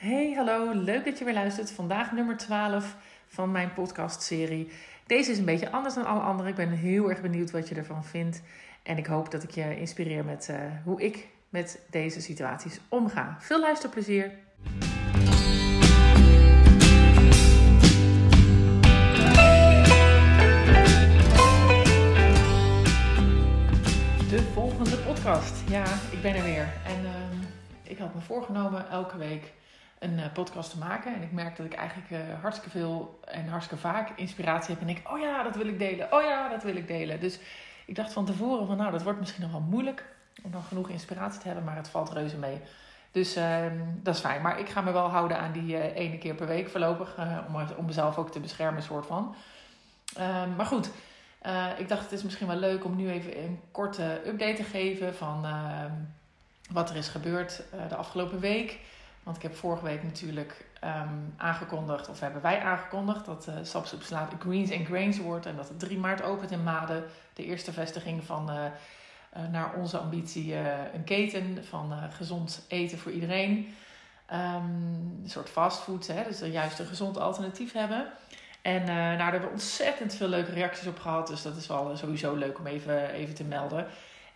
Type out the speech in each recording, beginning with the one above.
Hey, hallo, leuk dat je weer luistert. Vandaag nummer 12 van mijn podcastserie. Deze is een beetje anders dan alle andere. Ik ben heel erg benieuwd wat je ervan vindt. En ik hoop dat ik je inspireer met uh, hoe ik met deze situaties omga. Veel luisterplezier. De volgende podcast. Ja, ik ben er weer. En uh, ik had me voorgenomen elke week een uh, podcast te maken. En ik merk dat ik eigenlijk uh, hartstikke veel en hartstikke vaak inspiratie heb. En denk, oh ja, dat wil ik delen. Oh ja, dat wil ik delen. Dus ik dacht van tevoren van, nou, dat wordt misschien nog wel moeilijk om dan genoeg inspiratie te hebben. Maar het valt reuze mee. Dus uh, dat is fijn. Maar ik ga me wel houden aan die uh, ene keer per week voorlopig. om, om mezelf ook te beschermen, soort van. Ehm, maar goed, ik dacht het is misschien wel leuk om nu even een korte update te geven van ehm, wat er is gebeurd de afgelopen week. Want ik heb vorige week natuurlijk um, aangekondigd, of hebben wij aangekondigd, dat uh, Sapsoep Slaat Greens and Grains wordt. En dat het 3 maart opent in Maden. De eerste vestiging van uh, uh, naar onze ambitie een keten van gezond eten voor iedereen. Um, een soort fastfood, hè, dus juist een gezond alternatief hebben. En nou, daar hebben we ontzettend veel leuke reacties op gehad. Dus dat is wel sowieso leuk om even, even te melden.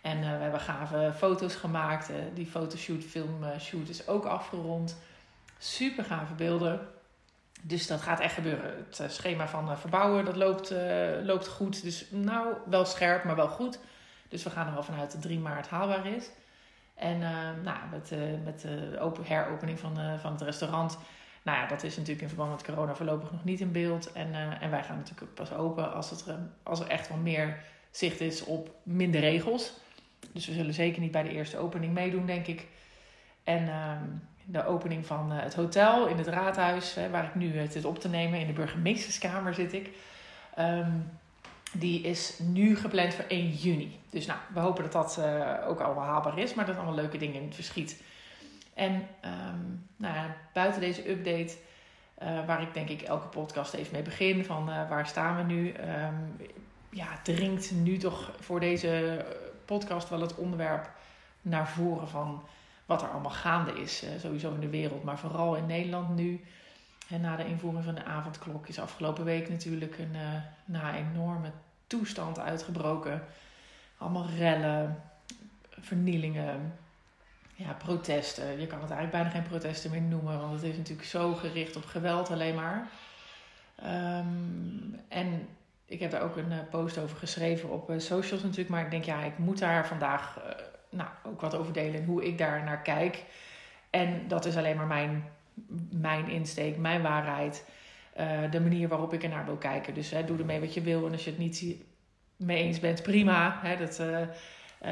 En uh, we hebben gave foto's gemaakt. Uh, die fotoshoot, filmshoot is ook afgerond. Super gave beelden. Dus dat gaat echt gebeuren. Het schema van verbouwen, dat loopt, loopt goed. Dus nou, wel scherp, maar wel goed. Dus we gaan er wel vanuit dat 3 maart haalbaar is. En nou, met, met de open, heropening van, van het restaurant... Nou ja, dat is natuurlijk in verband met corona voorlopig nog niet in beeld. En, en wij gaan natuurlijk pas open als, het, als er echt wel meer zicht is op minder regels. Dus we zullen zeker niet bij de eerste opening meedoen, denk ik. En ehm, de opening van uh, het hotel in het raadhuis, waar ik nu het is op te nemen, in de burgemeesterskamer zit ik. Um, die is nu gepland voor 1 juni. Dus nou, we hopen dat dat uh, ook allemaal haalbaar is, maar dat allemaal leuke dingen in het verschiet. En um, nou ja, buiten deze update, waar ik denk ik elke podcast even mee begin, van waar staan we nu? ja, dringt nu toch voor deze podcast wel het onderwerp naar voren van wat er allemaal gaande is. Uh, sowieso in de wereld, maar vooral in Nederland nu. En na de invoering van de avondklok is afgelopen week natuurlijk een uh, na enorme toestand uitgebroken. Allemaal rellen, vernielingen, ja, protesten. Je kan het eigenlijk bijna geen protesten meer noemen, want het is natuurlijk zo gericht op geweld alleen maar. Um, en ik heb daar ook een uh, post over geschreven op uh, socials natuurlijk. Maar ik denk, ja, ik moet daar vandaag uh, nou, ook wat over delen. En hoe ik daar naar kijk. En dat is alleen maar mijn, mijn insteek, mijn waarheid. de manier waarop ik er naar wil kijken. Dus hè, doe ermee wat je wil. En als je het niet mee eens bent, prima. Hè, dat,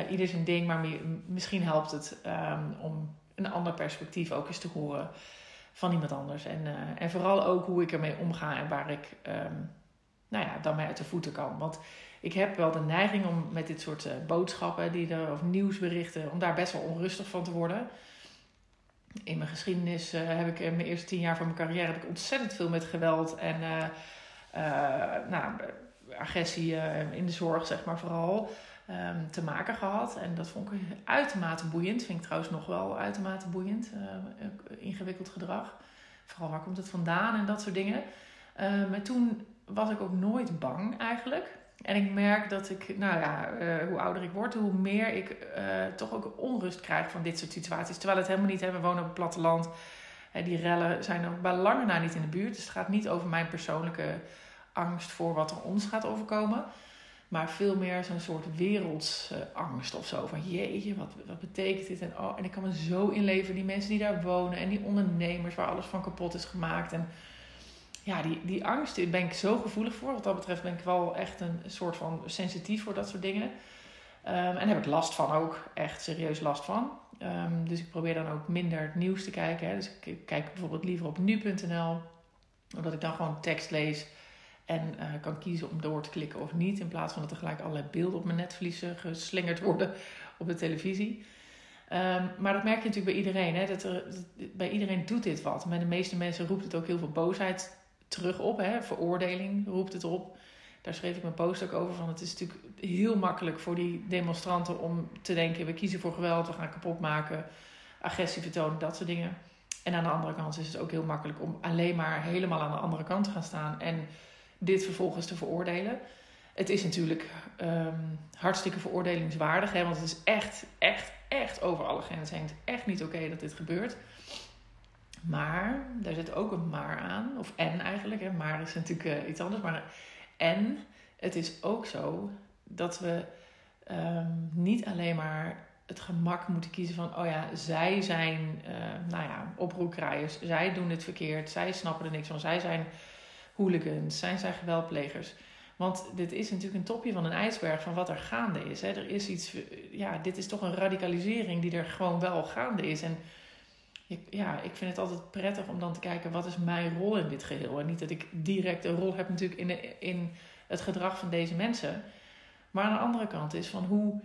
ieder zijn ding. Maar misschien helpt het um, om een ander perspectief ook eens te horen van iemand anders. En, en vooral ook hoe ik ermee omga en waar ik... Um, nou ja, dan mij uit de voeten kan. Want ik heb wel de neiging om met dit soort uh, boodschappen die er, of nieuwsberichten, om daar best wel onrustig van te worden. In mijn geschiedenis uh, heb ik in mijn eerste tien jaar van mijn carrière heb ik ontzettend veel met geweld en nou, agressie in de zorg, zeg maar vooral, um, te maken gehad. En dat vond ik uitermate boeiend. Vind ik trouwens nog wel uitermate boeiend. ingewikkeld gedrag. Vooral waar komt het vandaan en dat soort dingen. maar toen was ik ook nooit bang eigenlijk. En ik merk dat ik, nou ja, uh, hoe ouder ik word, hoe meer ik uh, toch ook onrust krijg van dit soort situaties. Terwijl het helemaal niet, hè, we wonen op het platteland. Hè, die rellen zijn ook bij lange na niet in de buurt. Dus het gaat niet over mijn persoonlijke angst voor wat er ons gaat overkomen. Maar veel meer zo'n soort wereldsangst of zo. Van jeetje, wat, wat betekent dit? En, oh, en ik kan me zo inleven, die mensen die daar wonen en die ondernemers waar alles van kapot is gemaakt. En ja, die, die angst, ben ik zo gevoelig voor. Wat dat betreft ben ik wel echt een soort van sensitief voor dat soort dingen. Um, en heb ik last van ook, echt serieus last van. Um, dus ik probeer dan ook minder het nieuws te kijken. Hè. Dus ik kijk bijvoorbeeld liever op nu.nl, omdat ik dan gewoon tekst lees en uh, kan kiezen om door te klikken of niet. In plaats van dat er gelijk allerlei beelden op mijn netvlies geslingerd worden op de televisie. Um, maar dat merk je natuurlijk bij iedereen. Hè? Dat er, bij iedereen doet dit wat. Bij de meeste mensen roept het ook heel veel boosheid terug op. Hè? Veroordeling roept het op. Daar schreef ik mijn post ook over. Van het is natuurlijk heel makkelijk voor die demonstranten om te denken: we kiezen voor geweld, we gaan kapot maken, agressie vertonen, dat soort dingen. En aan de andere kant is het ook heel makkelijk om alleen maar helemaal aan de andere kant te gaan staan en dit vervolgens te veroordelen. Het is natuurlijk ehm, hartstikke veroordelingswaardig, hè, want het is echt, echt, echt over alle grenzen heen. Het is echt niet oké dat dit gebeurt. Maar, daar zit ook een maar aan, of en eigenlijk, hè. maar is natuurlijk uh, iets anders. Maar en het is ook zo dat we um, niet alleen maar het gemak moeten kiezen van, oh ja, zij zijn, uh, nou ja, oproerkraaiers, zij doen het verkeerd, zij snappen er niks van, zij zijn hooligans, zijn zij geweldplegers. Want dit is natuurlijk een topje van een ijsberg van wat er gaande is. Hè. Er is iets, ja, dit is toch een radicalisering die er gewoon wel gaande is. En ja, ik vind het altijd prettig om dan te kijken wat is mijn rol in dit geheel. En niet dat ik direct een rol heb natuurlijk in, de, in het gedrag van deze mensen. Maar aan de andere kant is van hoe,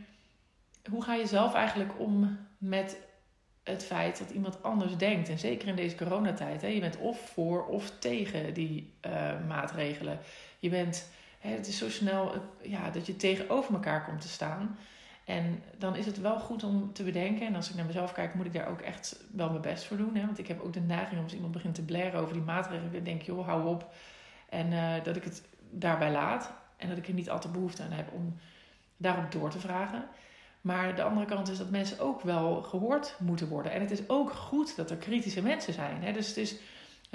hoe ga je zelf eigenlijk om met het feit dat iemand anders denkt. En zeker in deze coronatijd. Hè, je bent of voor of tegen die uh, maatregelen. Je bent, hè, het is zo snel ja, dat je tegenover elkaar komt te staan. En dan is het wel goed om te bedenken. En als ik naar mezelf kijk, moet ik daar ook echt wel mijn best voor doen. Hè? Want ik heb ook de neiging als iemand begint te blaren over die maatregelen. Dan denk ik, joh, hou op. En uh, dat ik het daarbij laat. En dat ik er niet altijd behoefte aan heb om daarop door te vragen. Maar de andere kant is dat mensen ook wel gehoord moeten worden. En het is ook goed dat er kritische mensen zijn. Hè? Dus het is,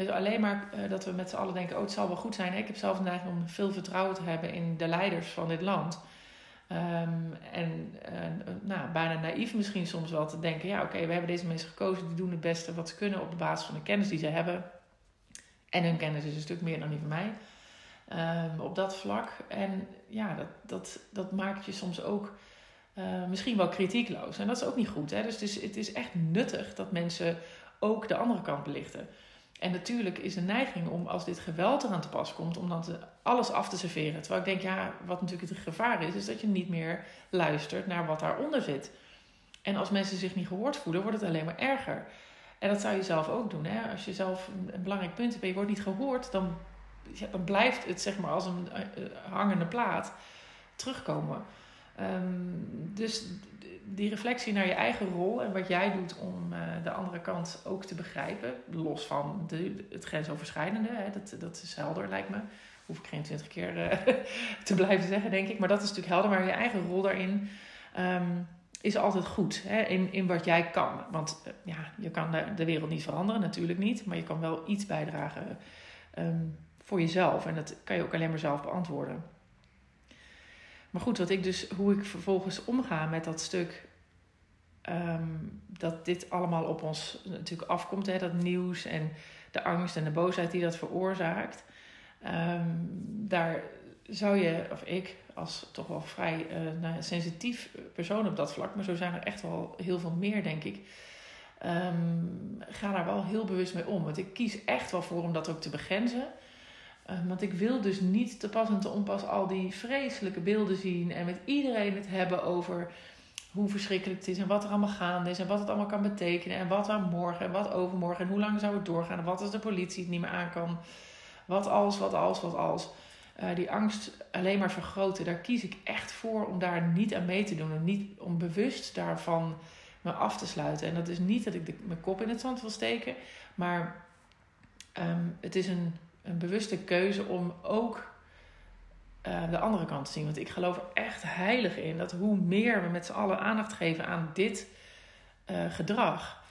alleen maar uh, dat we met z'n allen denken: oh, het zal wel goed zijn. Ik heb zelf de neiging om veel vertrouwen te hebben in de leiders van dit land. Um, en nou, bijna naïef misschien soms wel te denken: ja, oké, we hebben deze mensen gekozen, die doen het beste wat ze kunnen op basis van de kennis die ze hebben. En hun kennis is een stuk meer dan die van mij. Um, op dat vlak. En ja, dat, dat, dat maakt je soms ook uh, misschien wel kritiekloos. En dat is ook niet goed. Hè? Dus het is, het is echt nuttig dat mensen ook de andere kant belichten. En natuurlijk is de neiging om als dit geweld eraan te pas komt, om dan alles af te serveren. Terwijl ik denk, ja, wat natuurlijk het gevaar is, is dat je niet meer luistert naar wat daaronder zit. En als mensen zich niet gehoord voelen, wordt het alleen maar erger. En dat zou je zelf ook doen. Hè? Als je zelf een, een belangrijk punt hebt en je wordt niet gehoord, dan, dan blijft het zeg maar als een uh, hangende plaat terugkomen. Um, dus die reflectie naar je eigen rol en wat jij doet om uh, de andere kant ook te begrijpen, los van de, het grensoverschrijdende, hè, dat, dat is helder lijkt me. Hoef ik geen twintig keer uh, te blijven zeggen, denk ik. Maar dat is natuurlijk helder. Maar je eigen rol daarin um, is altijd goed hè, in, in wat jij kan. Want uh, ja, je kan de, wereld niet veranderen, natuurlijk niet. Maar je kan wel iets bijdragen um, voor jezelf. En dat kan je ook alleen maar zelf beantwoorden. Maar goed, wat ik dus, hoe ik vervolgens omga met dat stuk. Um, dat dit allemaal op ons natuurlijk afkomt, hè, dat nieuws en de angst en de boosheid die dat veroorzaakt. Um, daar zou je, of ik, als toch wel vrij uh, nou, sensitief persoon op dat vlak, maar zo zijn er echt wel heel veel meer, denk ik. Um, ga daar wel heel bewust mee om. Want ik kies echt wel voor om dat ook te begrenzen. Uh, want ik wil dus niet te pas en te onpas al die vreselijke beelden zien en met iedereen het hebben over hoe verschrikkelijk het is en wat er allemaal gaande is en wat het allemaal kan betekenen en wat dan morgen en wat overmorgen en hoe lang zou het doorgaan en wat als de politie het niet meer aan kan. Wat als, wat als, wat als. Uh, die angst alleen maar vergroten, daar kies ik echt voor om daar niet aan mee te doen en niet om bewust daarvan me af te sluiten. En dat is niet dat ik mijn kop in het zand wil steken, maar um, het is een een bewuste keuze om ook uh, de andere kant te zien. Want ik geloof er echt heilig in dat hoe meer we met z'n allen aandacht geven aan dit uh, gedrag,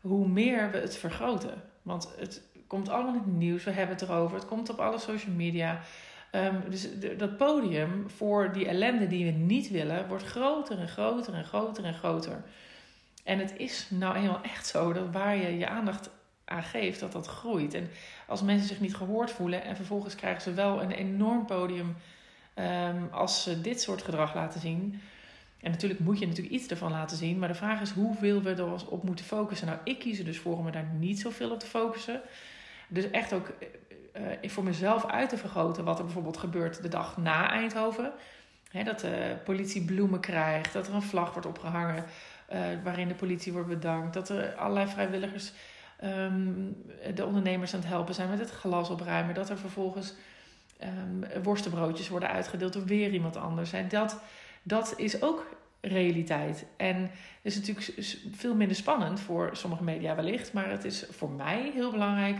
hoe meer we het vergroten. Want het komt allemaal in het nieuws, we hebben het erover, het komt op alle social media. Um, dus dat podium voor die ellende die we niet willen, wordt groter en groter en groter en groter. En het is nou eenmaal echt zo dat waar je je aandacht aan geeft, dat dat groeit. En als mensen zich niet gehoord voelen en vervolgens krijgen ze wel een enorm podium um, als ze dit soort gedrag laten zien. En natuurlijk moet je natuurlijk iets ervan laten zien, maar de vraag is hoeveel we er op moeten focussen. Nou, ik kies er dus voor om er daar niet zoveel op te focussen. Dus echt ook uh, voor mezelf uit te vergroten wat er bijvoorbeeld gebeurt de dag na Eindhoven. dat de politie bloemen krijgt, dat er een vlag wordt opgehangen uh, waarin de politie wordt bedankt, dat er allerlei vrijwilligers um, de ondernemers aan het helpen zijn met het glas opruimen. Dat er vervolgens um, worstenbroodjes worden uitgedeeld door weer iemand anders. En dat, dat is ook realiteit. En is natuurlijk veel minder spannend voor sommige media wellicht, maar het is voor mij heel belangrijk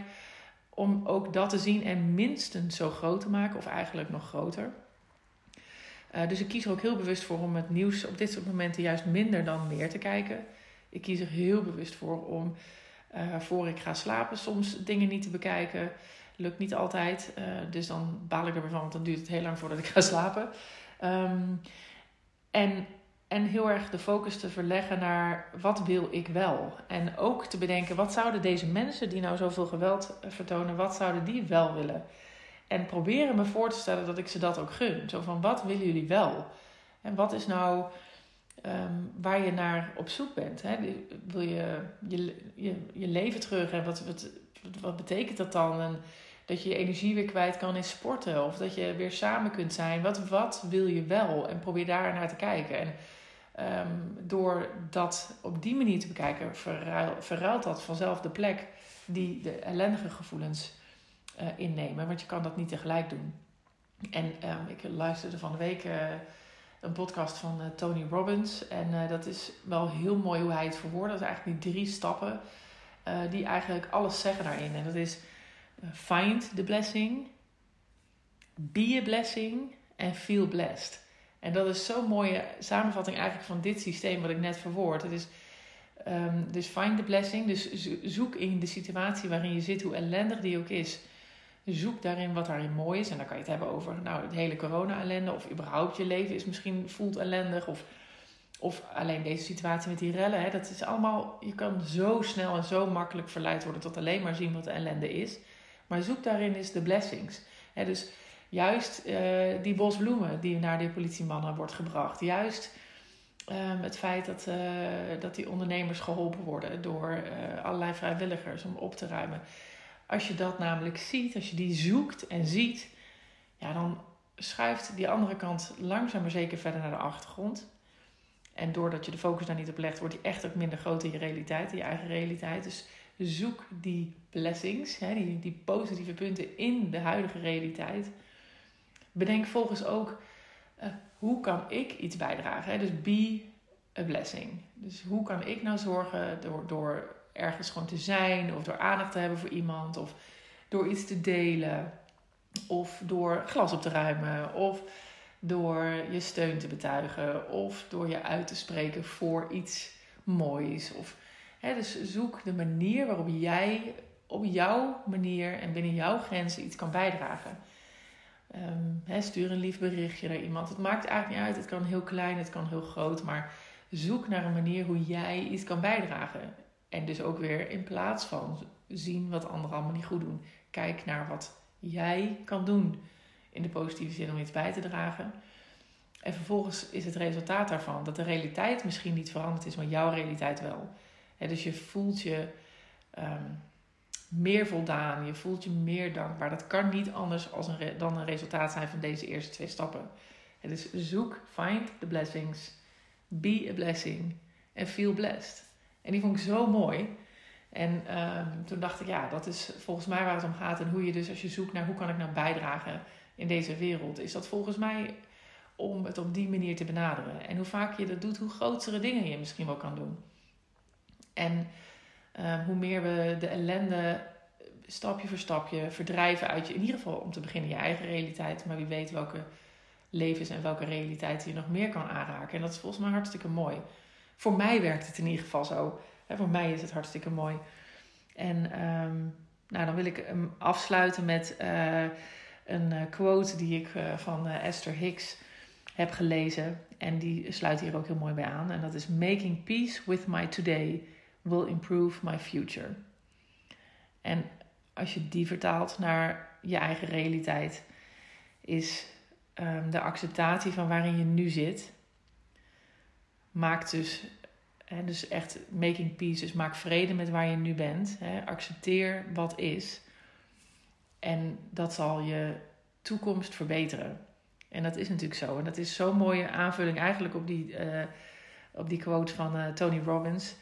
om ook dat te zien en minstens zo groot te maken, of eigenlijk nog groter. Uh, dus ik kies er ook heel bewust voor om het nieuws op dit soort momenten juist minder dan meer te kijken. Ik kies er heel bewust voor om uh, voor ik ga slapen soms dingen niet te bekijken. Lukt niet altijd, uh, dus dan baal ik er weer van, want dan duurt het heel lang voordat ik ga slapen. Um, en en heel erg de focus te verleggen naar wat wil ik wel. En ook te bedenken, wat zouden deze mensen die nou zoveel geweld eh, vertonen, wat zouden die wel willen? En proberen me voor te stellen dat ik ze dat ook gun. Zo van, wat willen jullie wel? En wat is nou um, waar je naar op zoek bent? Hè? Wil je je, je, je leven terug en wat, wat, betekent dat dan? Dat je je energie weer kwijt kan in sporten of dat je weer samen kunt zijn. Wat, wat wil je wel? En probeer daar naar te kijken. En Um, door dat op die manier te bekijken, verruilt dat vanzelf de plek die de ellendige gevoelens uh, innemen. Want je kan dat niet tegelijk doen. En um, ik luisterde van de week uh, een podcast van uh, Tony Robbins. En dat is wel heel mooi hoe hij het verwoordt. Dat is eigenlijk die drie stappen die eigenlijk alles zeggen daarin. En dat is find the blessing, be a blessing en feel blessed. En dat is zo'n mooie samenvatting eigenlijk van dit systeem wat ik net verwoord. Het is um, dus find the blessing. Dus zoek in de situatie waarin je zit, hoe ellendig die ook is. Zoek daarin wat daarin mooi is. En dan kan je het hebben over nou, het hele corona-ellende. Of überhaupt je leven is misschien voelt ellendig. Of, of alleen deze situatie met die rellen. Hè. Dat is allemaal, je kan zo snel en zo makkelijk verleid worden tot alleen maar zien wat de ellende is. Maar zoek daarin is de blessings. Hè, dus Juist uh, die bos bloemen die naar de politiemannen wordt gebracht. Juist um, het feit dat, uh, dat die ondernemers geholpen worden door uh, allerlei vrijwilligers om op te ruimen. Als je dat namelijk ziet, als je die zoekt en ziet, ja, dan schuift die andere kant langzaam maar zeker verder naar de achtergrond. En doordat je de focus daar niet op legt, wordt die echt ook minder groot in je realiteit, in je eigen realiteit. Dus zoek die blessings, hè, die, die positieve punten in de huidige realiteit. Bedenk volgens ook uh, hoe kan ik iets bijdragen. Hè? Dus be a blessing. Dus hoe kan ik nou zorgen door, door ergens gewoon te zijn of door aandacht te hebben voor iemand of door iets te delen of door glas op te ruimen of door je steun te betuigen of door je uit te spreken voor iets moois. Of, hè, dus zoek de manier waarop jij op jouw manier en binnen jouw grenzen iets kan bijdragen. Um, stuur een lief berichtje naar iemand. Het maakt eigenlijk niet uit. Het kan heel klein, het kan heel groot. Maar zoek naar een manier hoe jij iets kan bijdragen. En dus ook weer in plaats van zien wat anderen allemaal niet goed doen. Kijk naar wat jij kan doen. In de positieve zin om iets bij te dragen. En vervolgens is het resultaat daarvan dat de realiteit misschien niet veranderd is, maar jouw realiteit wel. dus je voelt je ehm, meer voldaan, je voelt je meer dankbaar. Dat kan niet anders als een dan een resultaat zijn van deze eerste twee stappen. Dus zoek, find the blessings, be a blessing en feel blessed. En die vond ik zo mooi. En um, toen dacht ik, ja, dat is volgens mij waar het om gaat. En hoe je dus als je zoekt naar hoe kan ik nou bijdragen in deze wereld, is dat volgens mij om het op die manier te benaderen. En hoe vaak je dat doet, hoe grotere dingen je misschien wel kan doen. En Ehm, hoe meer we de ellende stapje voor stapje verdrijven uit je, in ieder geval om te beginnen je eigen realiteit, maar wie weet welke levens en welke realiteiten je nog meer kan aanraken. En dat is volgens mij hartstikke mooi. Voor mij werkt het in ieder geval zo. voor mij is het hartstikke mooi. En ehm, nou, dan wil ik hem afsluiten met uh, een eh, quote die ik uh, van Esther Hicks heb gelezen. En die sluit hier ook heel mooi bij aan. En dat is Making Peace with My Today will improve my future. En als je die vertaalt naar je eigen realiteit, is um, de acceptatie van waarin je nu zit, maakt dus, hè, dus echt making peace, dus maak vrede met waar je nu bent. Hè, accepteer wat is. En dat zal je toekomst verbeteren. En dat is natuurlijk zo. En dat is zo'n mooie aanvulling eigenlijk op die, uh, op die quote van uh, Tony Robbins.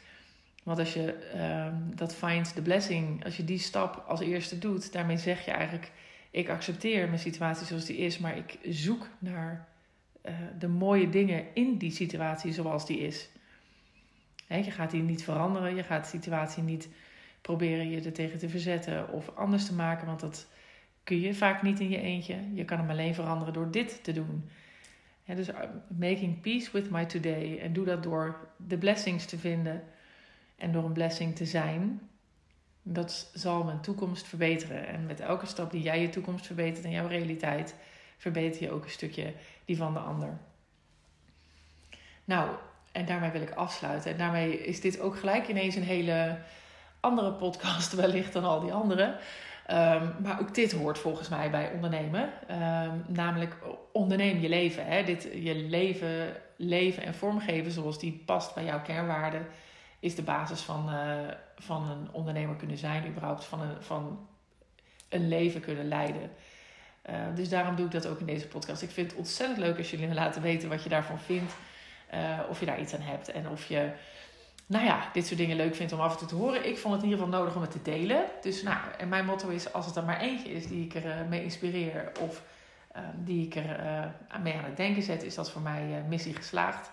Want als je um, dat find the blessing, als je die stap als eerste doet, daarmee zeg je eigenlijk: ik accepteer mijn situatie zoals die is, maar ik zoek naar de mooie dingen in die situatie zoals die is. je gaat die niet veranderen, je gaat de situatie niet proberen je er tegen te verzetten of anders te maken, want dat kun je vaak niet in je eentje. Je kan hem alleen veranderen door dit te doen. dus uh, making peace with my today. En doe dat door de blessings te vinden en door een blessing te zijn. Dat zal mijn toekomst verbeteren. En met elke stap die jij je toekomst verbetert en jouw realiteit, verbeter je ook een stukje die van de ander. Nou, en daarmee wil ik afsluiten. En daarmee is dit ook gelijk ineens een hele andere podcast wellicht dan al die andere. Ehm, maar ook dit hoort volgens mij bij ondernemen. Um, namelijk onderneem je leven. Hè? Dit, je leven, leven en vormgeven zoals die past bij jouw kernwaarden... is de basis van, uh, van een ondernemer kunnen zijn. Überhaupt van een, van een leven kunnen leiden. Uh, dus daarom doe ik dat ook in deze podcast. Ik vind het ontzettend leuk als jullie me laten weten wat je daarvan vindt. Uh, of je daar iets aan hebt. En of je nou ja, dit soort dingen leuk vindt om af en toe te horen. Ik vond het in ieder geval nodig om het te delen. Dus nou, en mijn motto is: als het er maar eentje is die ik er uh, mee inspireer of uh, die ik er uh, mee aan het denken zet, is dat voor mij missie geslaagd.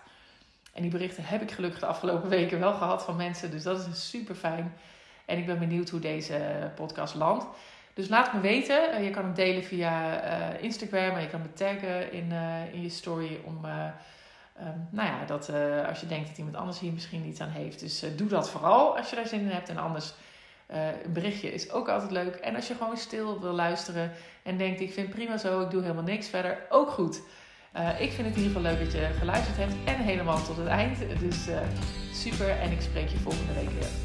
En die berichten heb ik gelukkig de afgelopen weken wel gehad van mensen. Dus dat is super fijn. En ik ben benieuwd hoe deze podcast landt. Dus laat me weten. je kan hem delen via Instagram en je kan me taggen in, in je story om Um, nou ja, dat als je denkt dat iemand anders hier misschien iets aan heeft. Dus doe dat vooral als je daar zin in hebt. En anders, een berichtje is ook altijd leuk. En als je gewoon stil wil luisteren en denkt: ik vind prima zo, ik doe helemaal niks verder, ook goed. ik vind het in ieder geval leuk dat je geluisterd hebt en helemaal tot het eind. Dus super en ik spreek je volgende week weer.